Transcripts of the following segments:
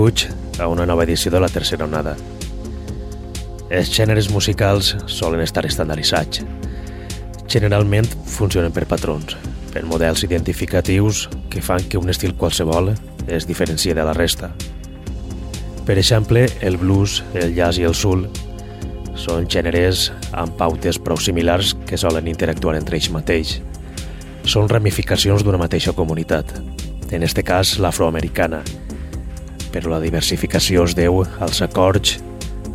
benvinguts a una nova edició de la tercera onada. Els gèneres musicals solen estar estandarditzats. Generalment funcionen per patrons, per models identificatius que fan que un estil qualsevol es diferencie de la resta. Per exemple, el blues, el jazz i el soul són gèneres amb pautes prou similars que solen interactuar entre ells mateix. Són ramificacions d'una mateixa comunitat, en este cas l'afroamericana, però la diversificació es deu als acords,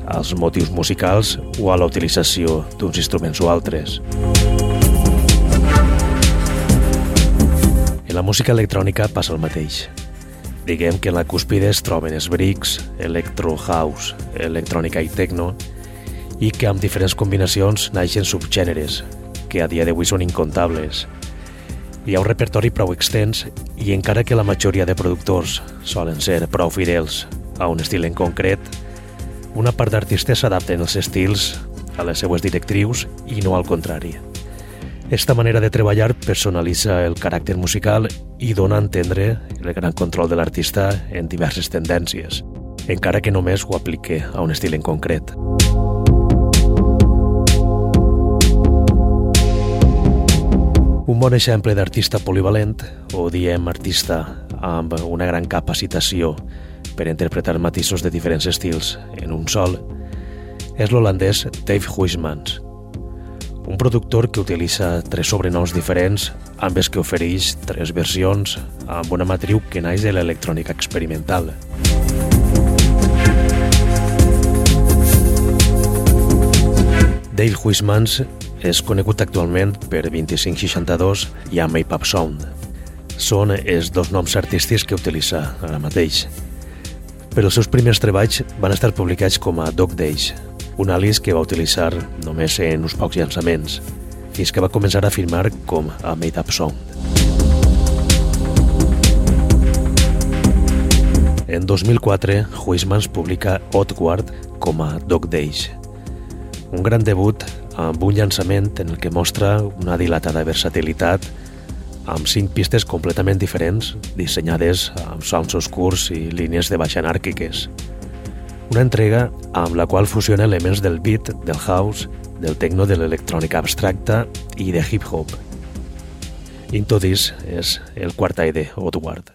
als motius musicals o a la utilització d'uns instruments o altres. En la música electrònica passa el mateix. Diguem que en la cúspide es troben els bricks, electro house, electrònica i techno, i que amb diferents combinacions naixen subgèneres, que a dia d'avui són incontables. Hi ha un repertori prou extens i encara que la majoria de productors solen ser prou fidels a un estil en concret, una part d'artistes s'adapten els estils a les seues directrius i no al contrari. Esta manera de treballar personalitza el caràcter musical i dona a entendre el gran control de l'artista en diverses tendències, encara que només ho aplique a un estil en concret. Un bon exemple d'artista polivalent, o diem artista amb una gran capacitació per interpretar matisos de diferents estils en un sol, és l'holandès Dave Huismans, un productor que utilitza tres sobrenoms diferents amb els que ofereix tres versions amb una matriu que naix de l'electrònica experimental. Dave Huismans és conegut actualment per 2562 i Up Sound. Són els dos noms artístics que utilitza ara mateix. Però els seus primers treballs van estar publicats com a Dog Days, un àlies que va utilitzar només en uns pocs llançaments, fins que va començar a firmar com a Made Up Sound. En 2004, Huismans publica Outward com a Dog Days, un gran debut amb un llançament en el que mostra una dilatada versatilitat amb cinc pistes completament diferents, dissenyades amb sounds oscurs i línies de baix anàrquiques. Una entrega amb la qual fusiona elements del beat, del house, del techno de l'electrònica abstracta i de hip-hop. Into This és el quart de Outward.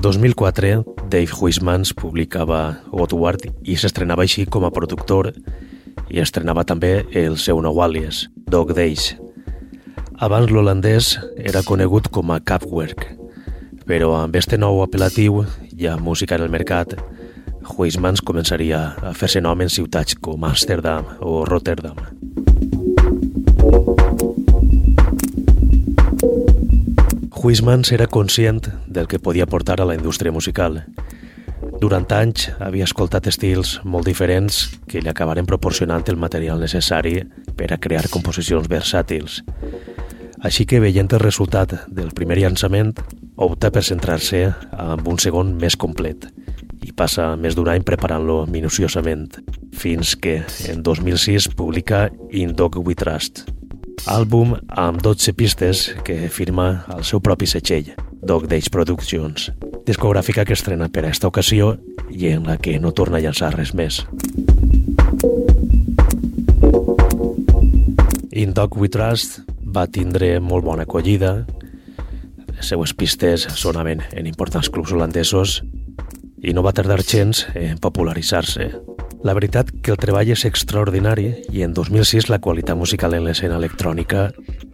2004, Dave Huismans publicava Outward i s'estrenava així com a productor i estrenava també el seu nou àlies, Dog Days. Abans l'holandès era conegut com a Capwerk, però amb este nou apel·latiu i amb música en el mercat, Huismans començaria a fer-se nom en ciutats com Amsterdam o Rotterdam. Huismans era conscient del que podia portar a la indústria musical. Durant anys havia escoltat estils molt diferents que li acabaren proporcionant el material necessari per a crear composicions versàtils. Així que, veient el resultat del primer llançament, opta per centrar-se amb un segon més complet i passa més d'un any preparant-lo minuciosament, fins que en 2006 publica In Dog We Trust, àlbum amb 12 pistes que firma el seu propi setxell, Dog Days Productions, discogràfica que estrena per a esta ocasió i en la que no torna a llançar res més. In Dog We Trust va tindre molt bona acollida, les seues pistes sonaven en importants clubs holandesos i no va tardar gens en popularitzar-se. La veritat que el treball és extraordinari i en 2006 la qualitat musical en l'escena electrònica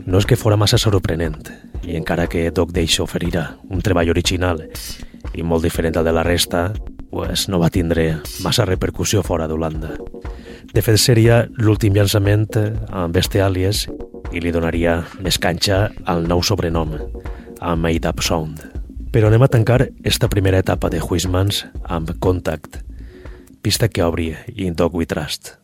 no és que fora massa sorprenent i encara que Doc Days oferirà un treball original i molt diferent al de la resta, pues no va tindre massa repercussió fora d'Holanda. De fet, seria l'últim llançament amb este àlies i li donaria més canxa al nou sobrenom, a Made Up Sound. Però anem a tancar esta primera etapa de Huismans amb Contact, pista que obri In Dog We Trust.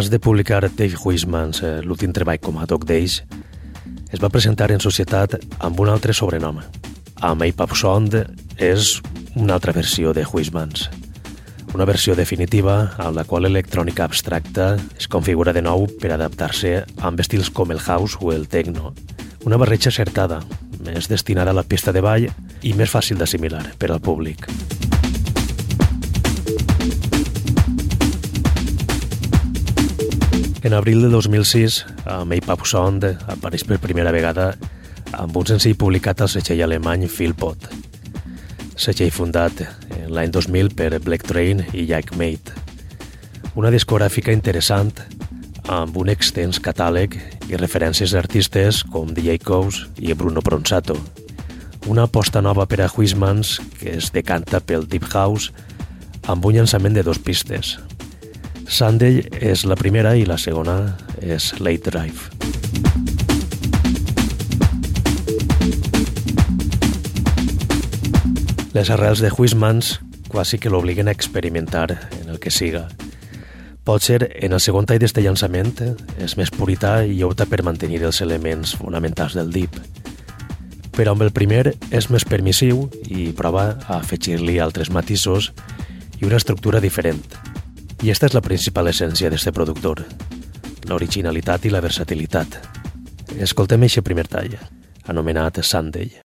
Abans de publicar Dave Huismans eh, l'últim treball com a Dog Days, es va presentar en societat amb un altre sobrenom. A Up Sound és una altra versió de Huismans. Una versió definitiva en la qual l'electrònica abstracta es configura de nou per adaptar-se amb estils com el house o el techno. Una barreja acertada, més destinada a la pista de ball i més fàcil d'assimilar per al públic. En abril de 2006, a Up Sound apareix per primera vegada amb un senzill publicat al setxell alemany Philpot. Setxell fundat l'any 2000 per Black Train i Jack Mate. Una discogràfica interessant amb un extens catàleg i referències d'artistes com DJ Coase i Bruno Pronsato. Una aposta nova per a Huismans que es decanta pel Deep House amb un llançament de dos pistes, Sunday és la primera i la segona és Late Drive. Les arrels de Huismans quasi que l'obliguen a experimentar en el que siga. Pot ser, en el segon tall d'este llançament, és més purità i opta per mantenir els elements fonamentals del deep. Però amb el primer és més permissiu i prova a afegir-li altres matisos i una estructura diferent, i esta és la principal essència d'este productor, l'originalitat i la versatilitat. Escoltem aquest primer tall, anomenat Sunday.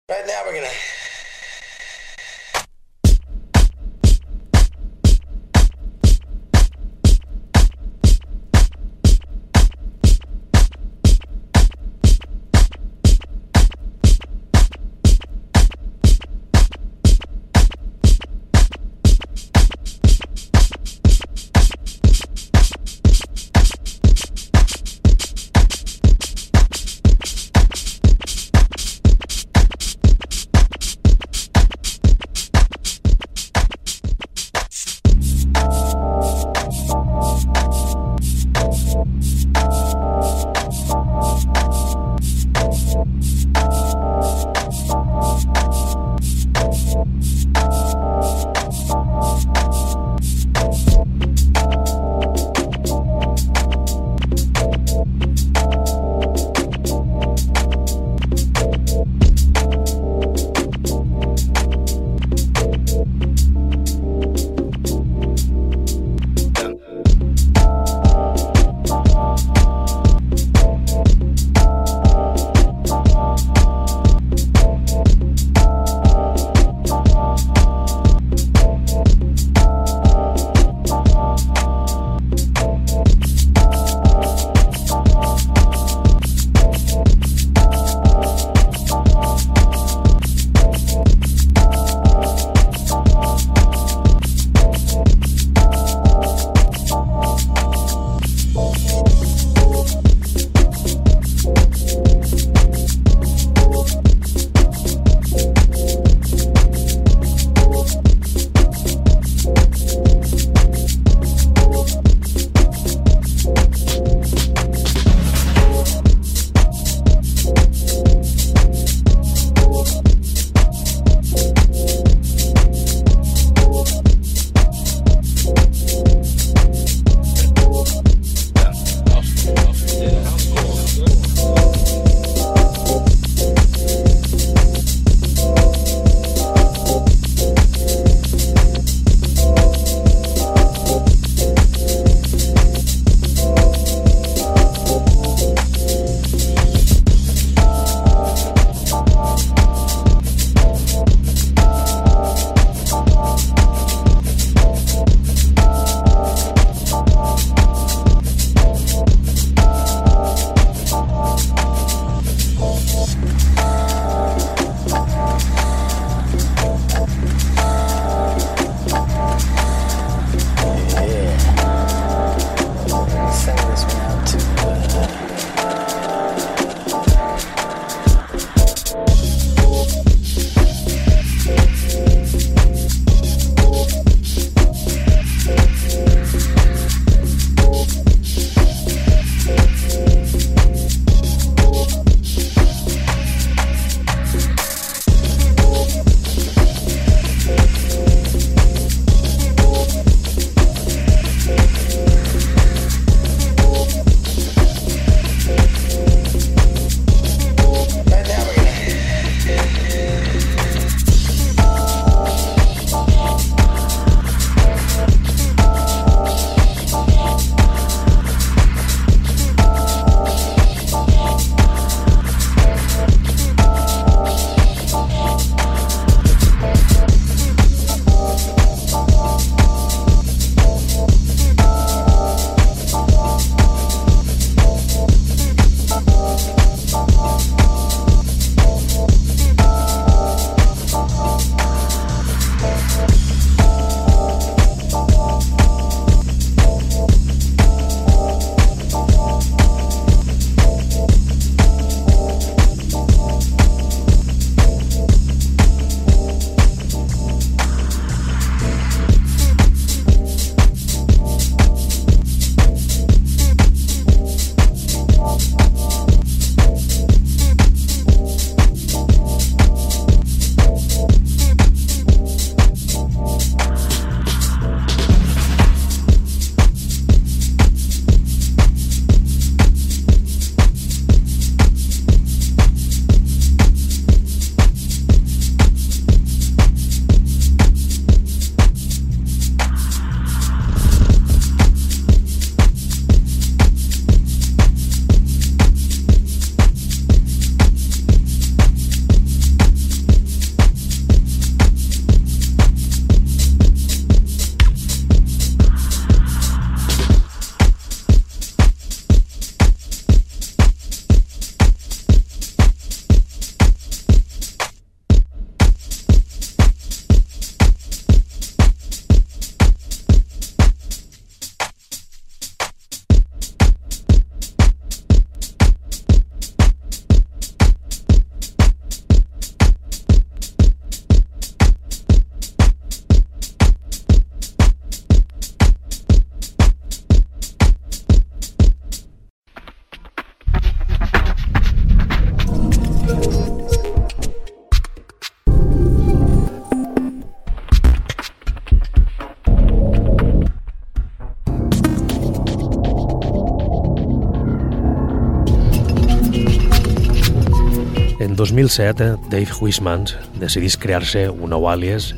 2007, Dave Huismans decidís crear-se un nou àlies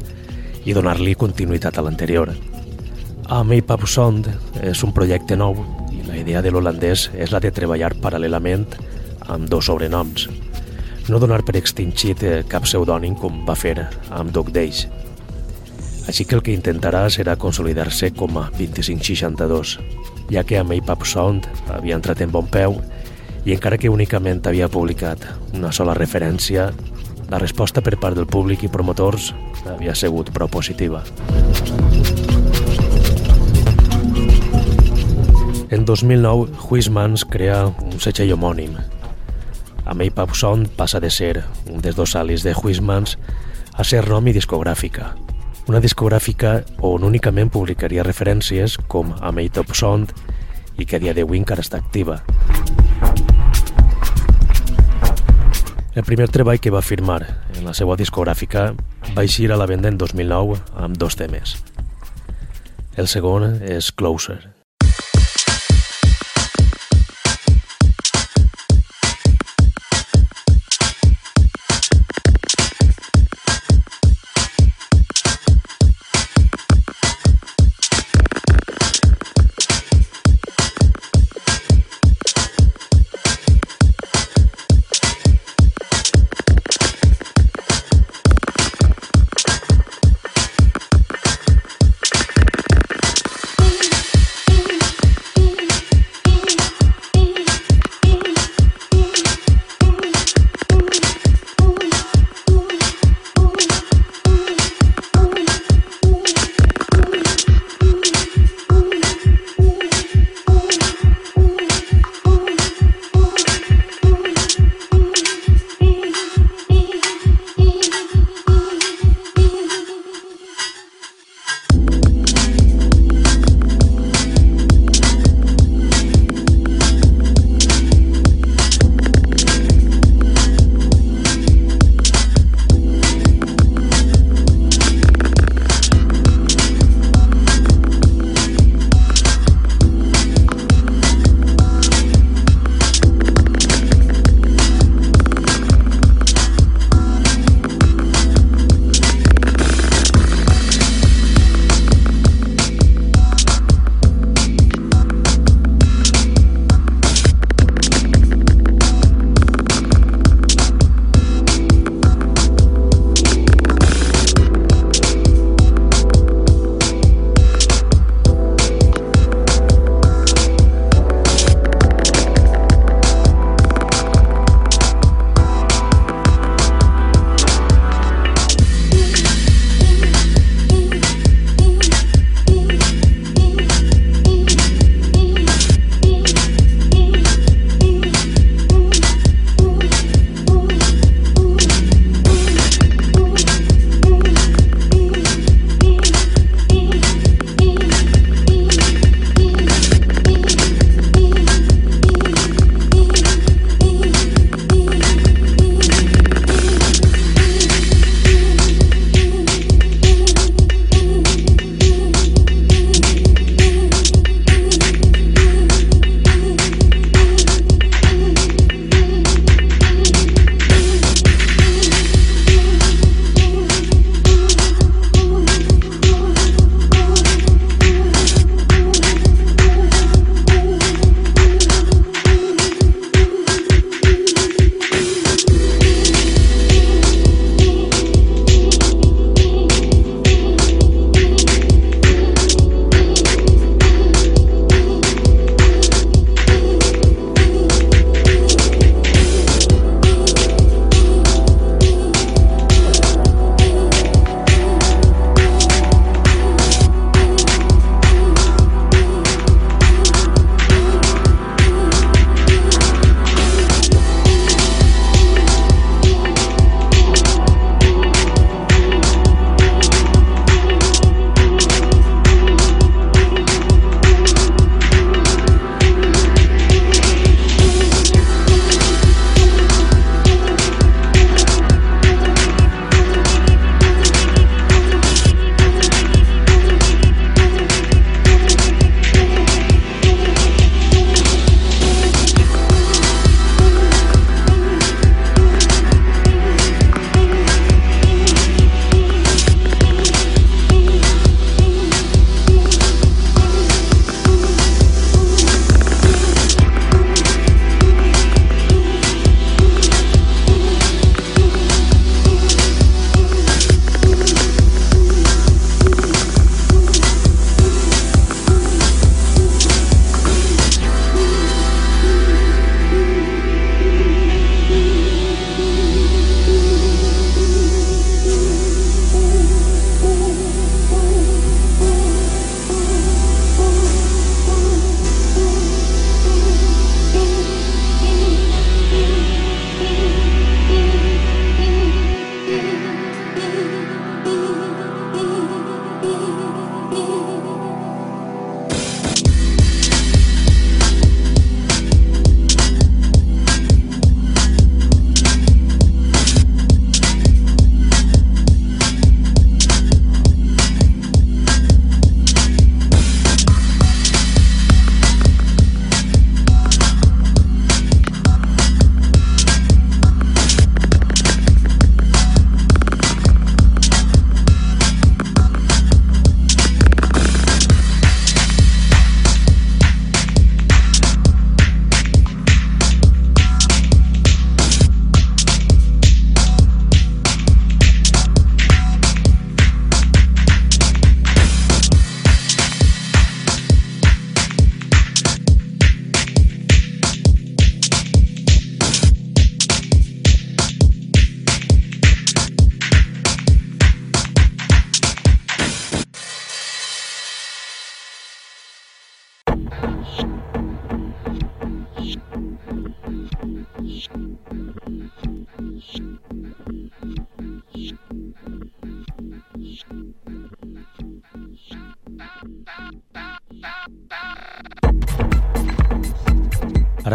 i donar-li continuïtat a l'anterior. Amip Sound és un projecte nou i la idea de l'holandès és la de treballar paral·lelament amb dos sobrenoms. No donar per extingit eh, cap pseudònim com va fer amb Doc Days. Així que el que intentarà serà consolidar-se com a 2562, ja que amb Up Sound havia entrat en bon peu i encara que únicament havia publicat una sola referència, la resposta per part del públic i promotors havia sigut prou positiva. En 2009, Huismans crea un setxell homònim. A Maypap Sound passa de ser un dels dos alis de Huismans a ser nom i discogràfica. Una discogràfica on únicament publicaria referències com a Maytop Sound i que a dia d'avui encara està activa. El primer treball que va firmar en la seva discogràfica va eixir a la venda en 2009 amb dos temes. El segon és Closer.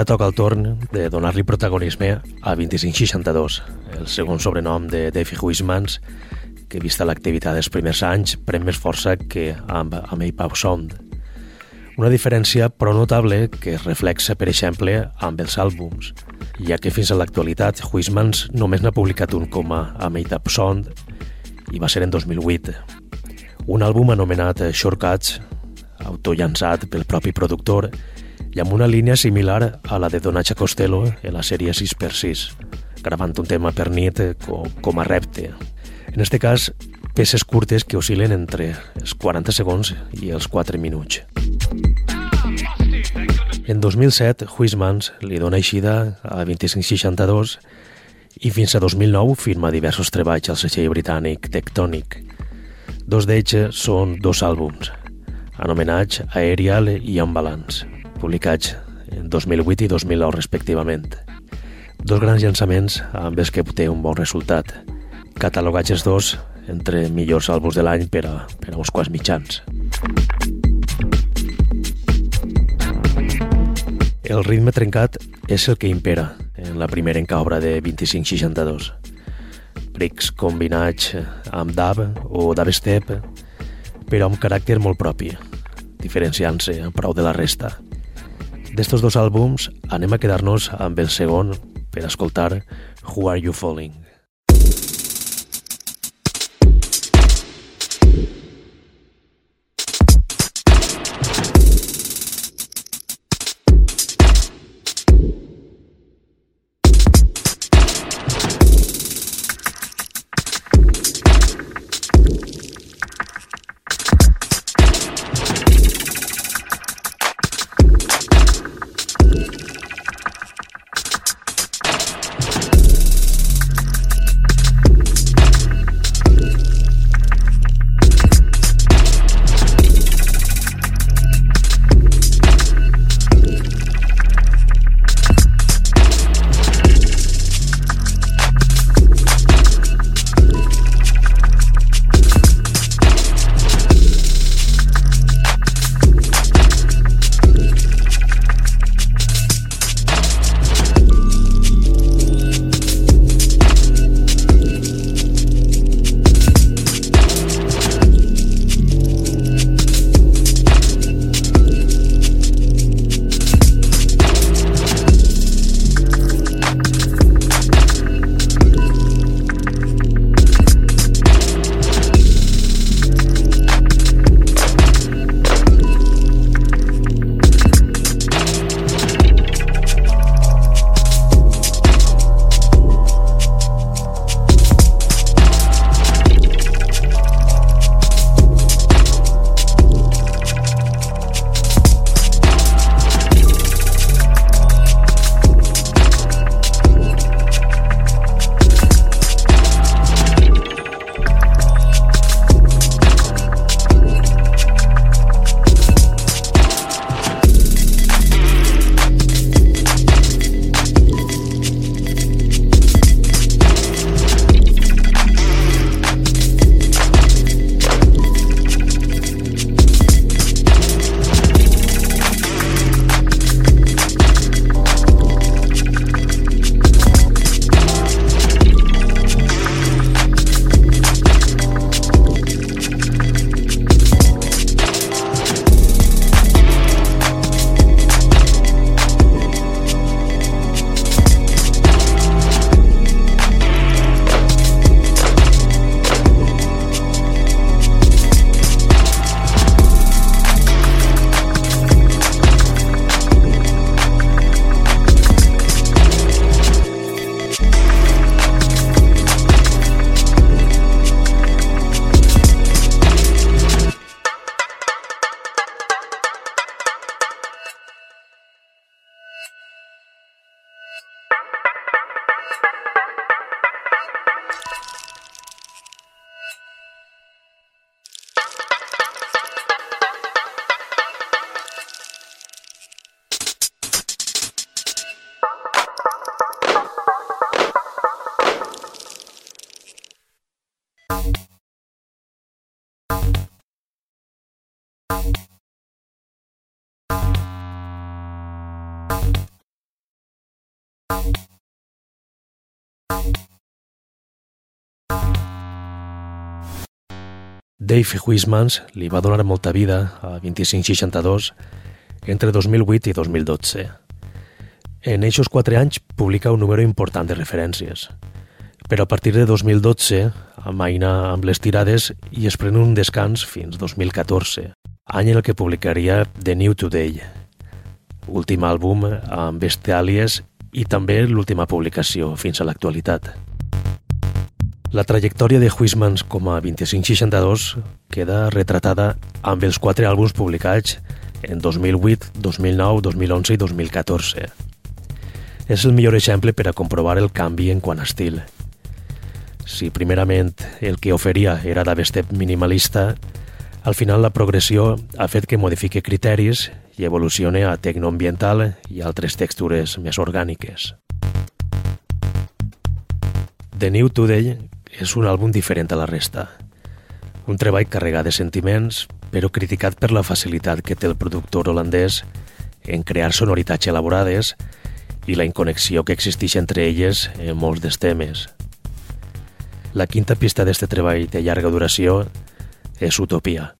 Toca el torn de donar-li protagonisme a 2562, el segon sobrenom de Davey Huismans, que vista l'activitat dels primers anys pren més força que amb, amb Ape Sound. Una diferència però notable que es reflexa, per exemple, amb els àlbums, ja que fins a l'actualitat Huismans només n'ha publicat un com a Up Sound i va ser en 2008. Un àlbum anomenat Shortcuts, autollançat pel propi productor, i amb una línia similar a la de Donatxa Costello en la sèrie 6x6, gravant un tema per nit com, com a repte. En este cas, peces curtes que oscil·len entre els 40 segons i els 4 minuts. En 2007, Huismans li dona eixida a 2562 i fins a 2009 firma diversos treballs al setxell britànic Tectonic. Dos d'ells són dos àlbums, anomenats Aerial i Ambalance publicats en 2008 i 2009 respectivament. Dos grans llançaments amb els que obté un bon resultat, catalogats els dos entre millors àlbums de l'any per, a, per a uns quants mitjans. El ritme trencat és el que impera en la primera obra de 2562. Brics combinats amb dab o dubstep, però amb caràcter molt propi, diferenciant-se prou de la resta. D'estos dos àlbums anem a quedar-nos amb el segon per escoltar Who Are You Falling? Dave Huismans li va donar molta vida a 2562 entre 2008 i 2012. En aquests quatre anys publica un número important de referències, però a partir de 2012 amaina amb les tirades i es pren un descans fins 2014, any en el que publicaria The New Today, últim àlbum amb Bestialies i també l'última publicació fins a l'actualitat. La trajectòria de Huismans com a 2562 queda retratada amb els quatre àlbums publicats en 2008, 2009, 2011 i 2014. És el millor exemple per a comprovar el canvi en quant a estil. Si primerament el que oferia era d'avestep minimalista, al final la progressió ha fet que modifique criteris i evolucione a tecnoambiental i altres textures més orgàniques. The New Today és un àlbum diferent a la resta. Un treball carregat de sentiments, però criticat per la facilitat que té el productor holandès en crear sonoritats elaborades i la inconnexió que existeix entre elles en molts dels temes. La quinta pista d'este treball de llarga duració és Utopia.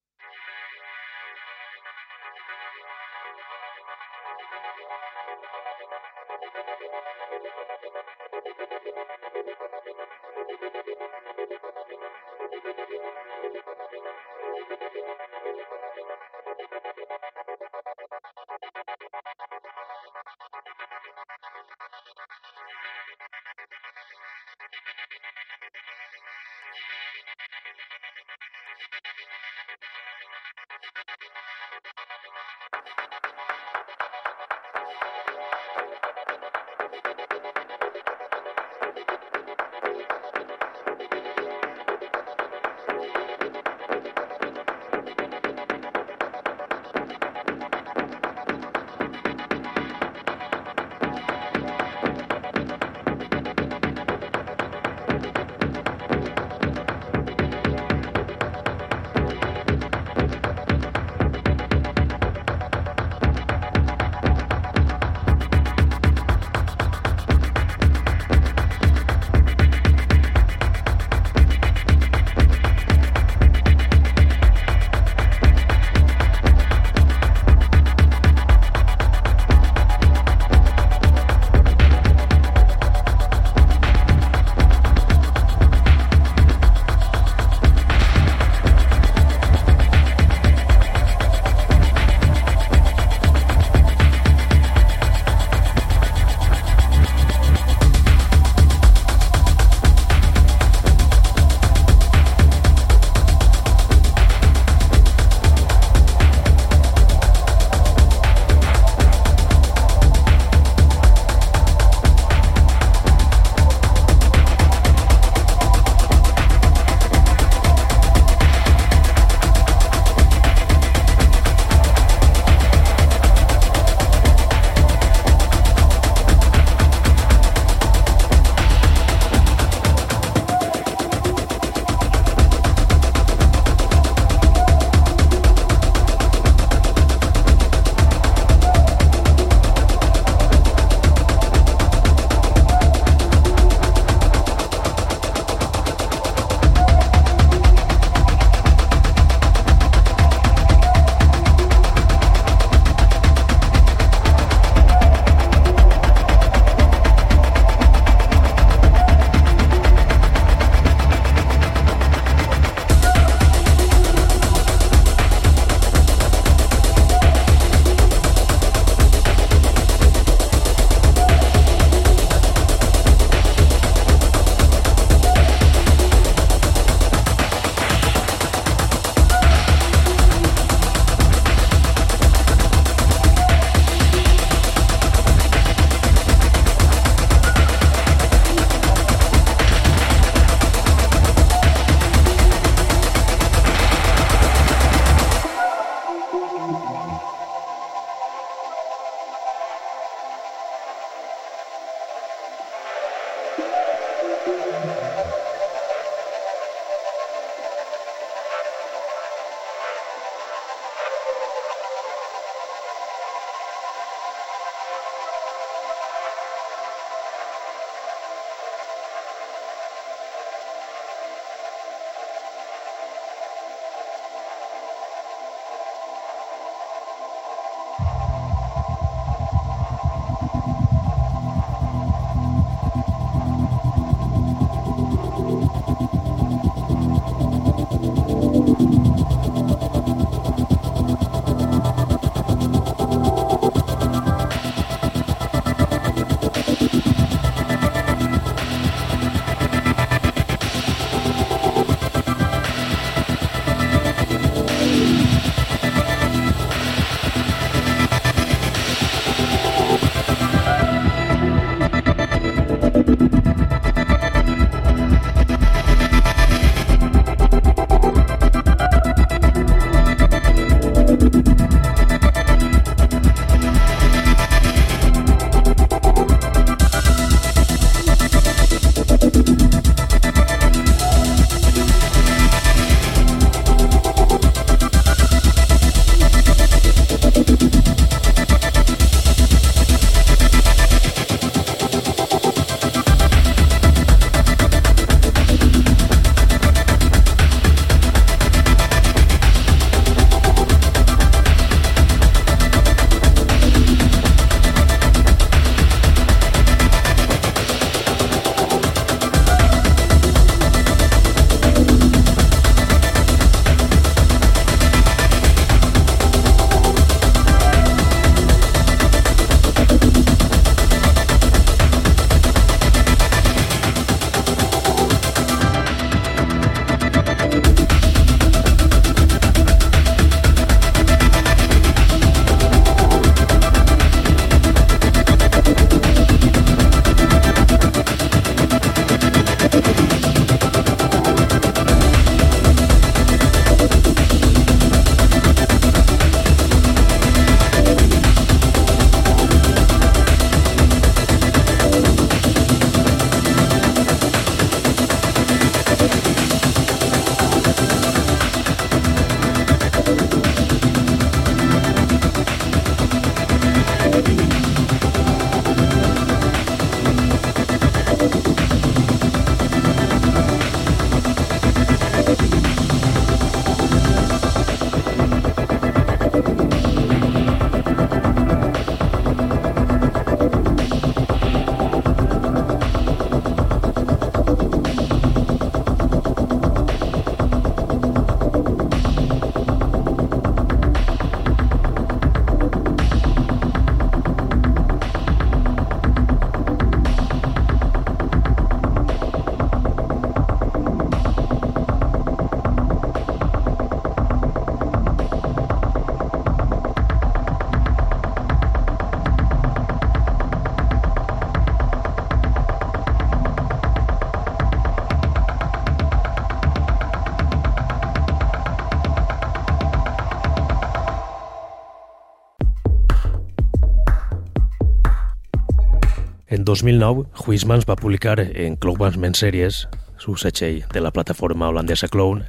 2009, Huismans va publicar en Clockman's Series, su setxell de la plataforma holandesa Clone,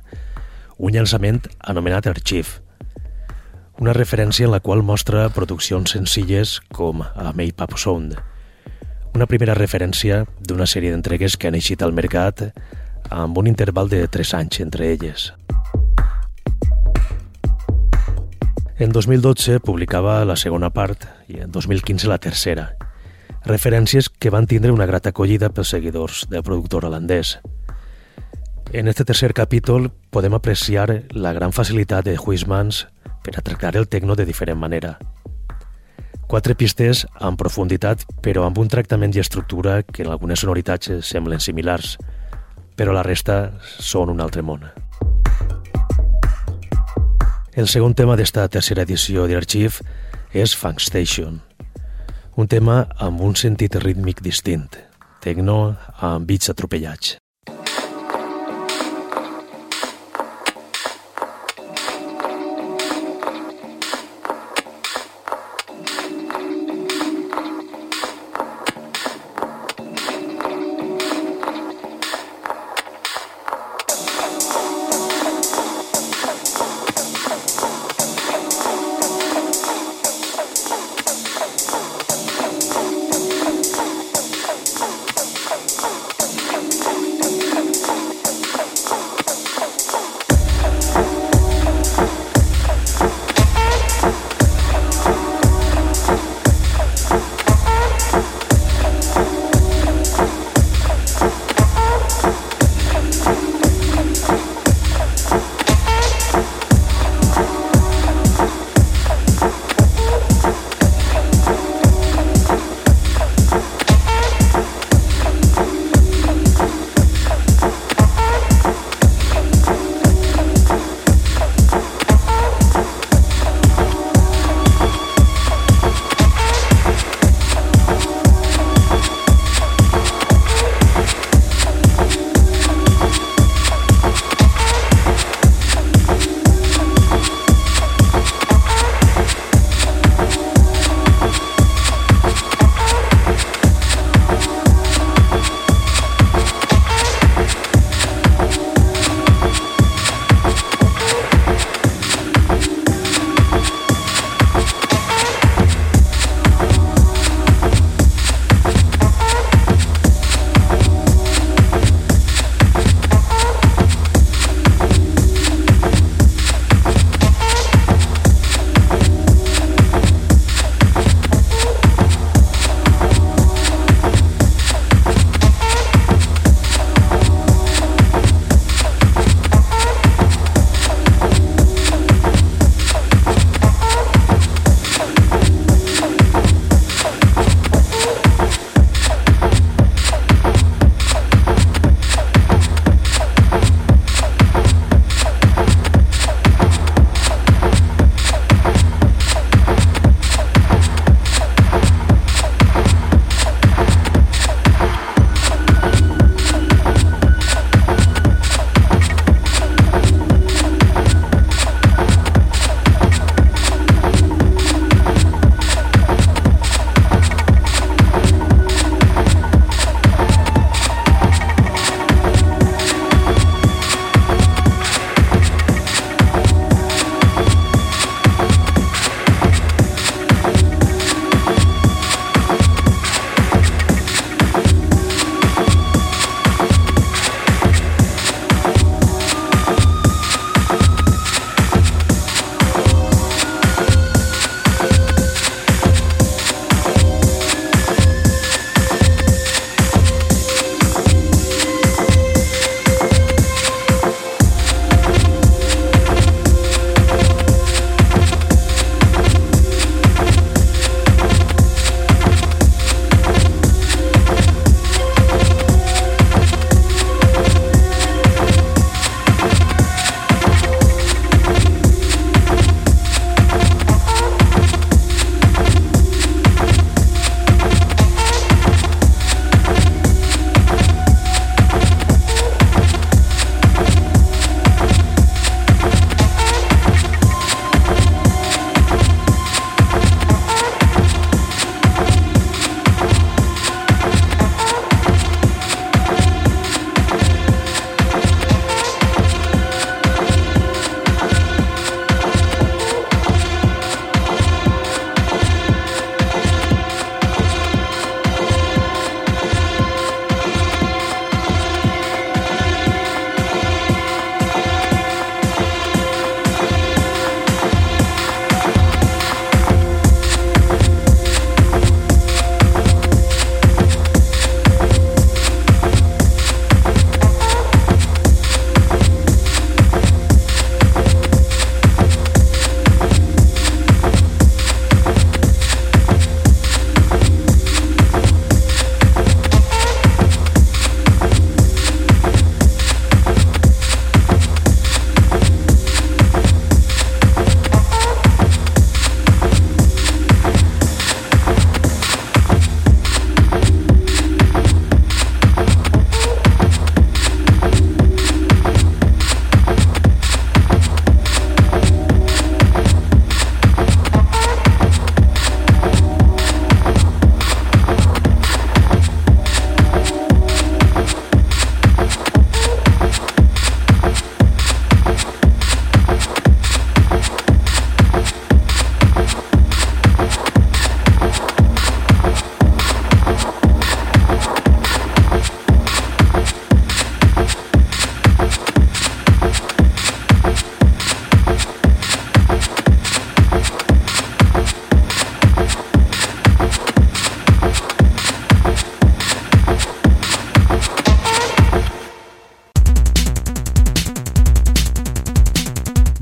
un llançament anomenat Archive, una referència en la qual mostra produccions senzilles com a Make Up Sound, una primera referència d'una sèrie d'entregues que han eixit al mercat amb un interval de 3 anys entre elles. En 2012 publicava la segona part i en 2015 la tercera, referències que van tindre una grata acollida pels seguidors del productor holandès. En este tercer capítol podem apreciar la gran facilitat de Huismans per a tractar el tecno de diferent manera. Quatre pistes amb profunditat, però amb un tractament i estructura que en algunes sonoritats semblen similars, però la resta són un altre món. El segon tema d'esta tercera edició d'Arxiv és Funk Station, un tema amb un sentit rítmic distint, tecno amb bits atropellats.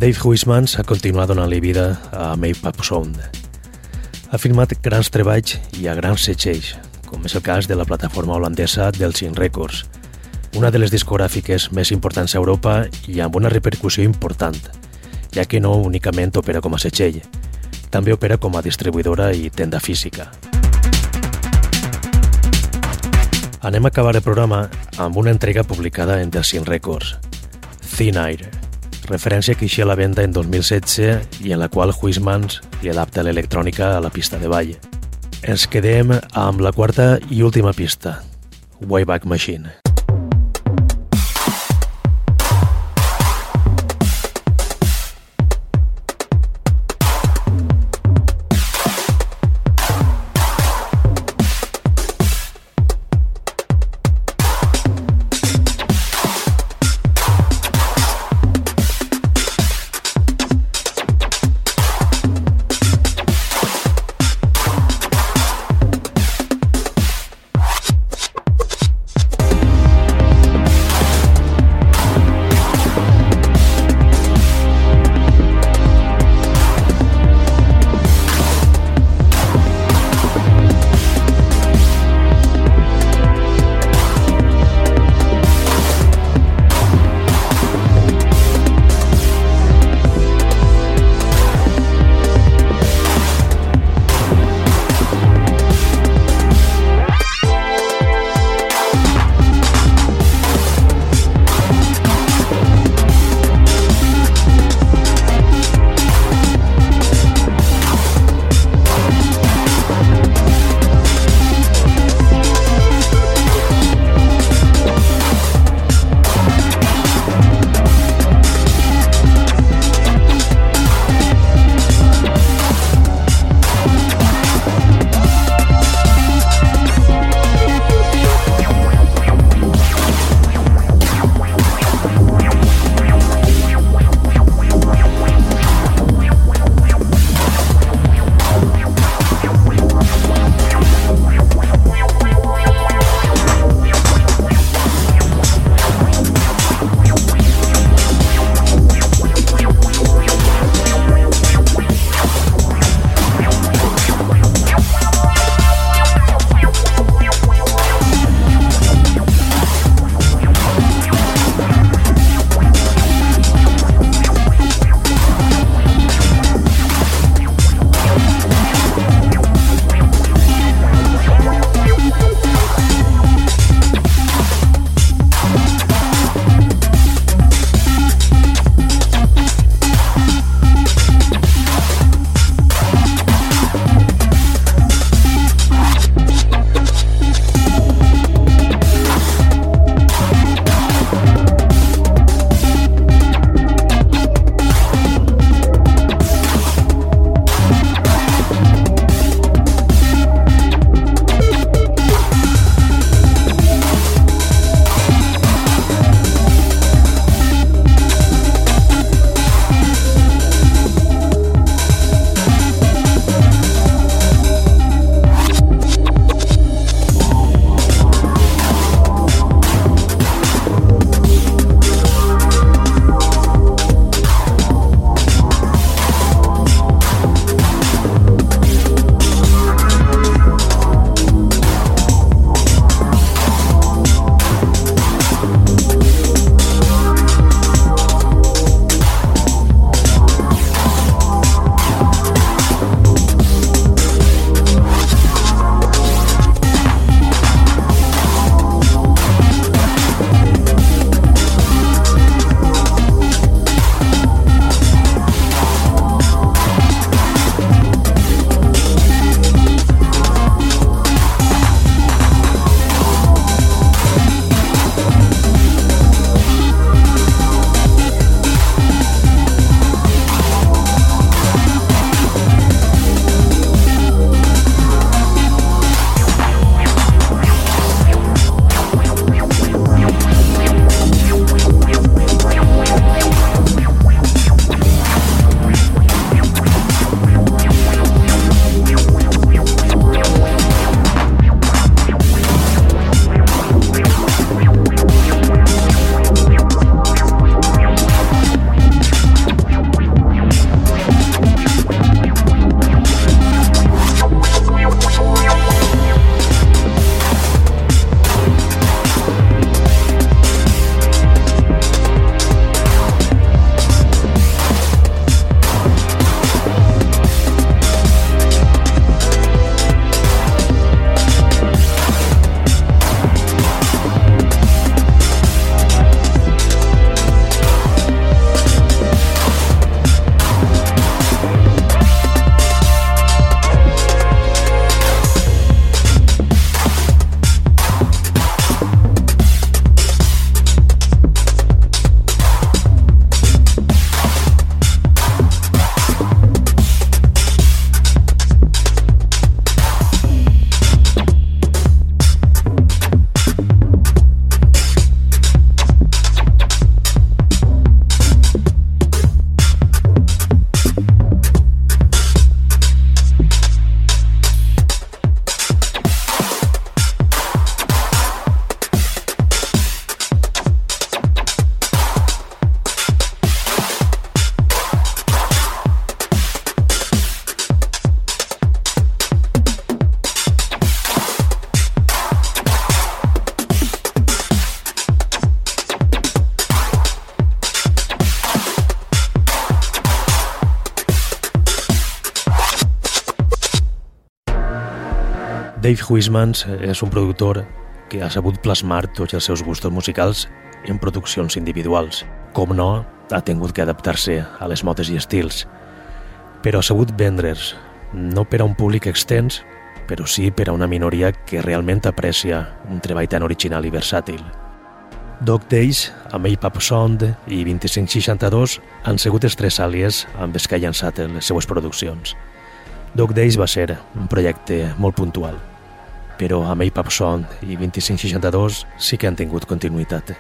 Dave Huismans ha continuat donant-li vida a Mapeup Sound. Ha firmat grans treballs i a grans setxells, com és el cas de la plataforma holandesa Delsin Records, una de les discogràfiques més importants a Europa i amb una repercussió important, ja que no únicament opera com a setxell, també opera com a distribuïdora i tenda física. Anem a acabar el programa amb una entrega publicada en Delsin Records, Thin Air, referència que eixia a la venda en 2016 i en la qual Huismans li adapta l'electrònica a la pista de ball. Ens quedem amb la quarta i última pista, Wayback Machine. Huismans és un productor que ha sabut plasmar tots els seus gustos musicals en produccions individuals. Com no, ha tingut que adaptar-se a les modes i estils, però ha sabut vendre's, no per a un públic extens, però sí per a una minoria que realment aprecia un treball tan original i versàtil. Dog Days, amb Pop Sound i 2562 han sigut els tres àlies amb els que ha llançat les seues produccions. Dog Days va ser un projecte molt puntual, però amb Pop Sound i 2562 sí que han tingut continuïtat.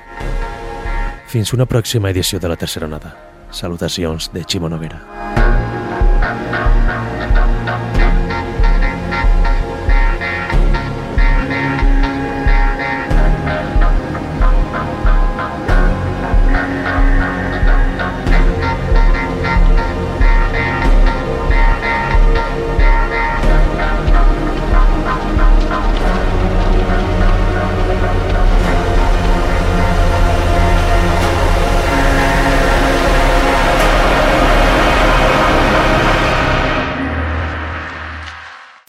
Fins una pròxima edició de la tercera onada. Salutacions de Ximo Noguera.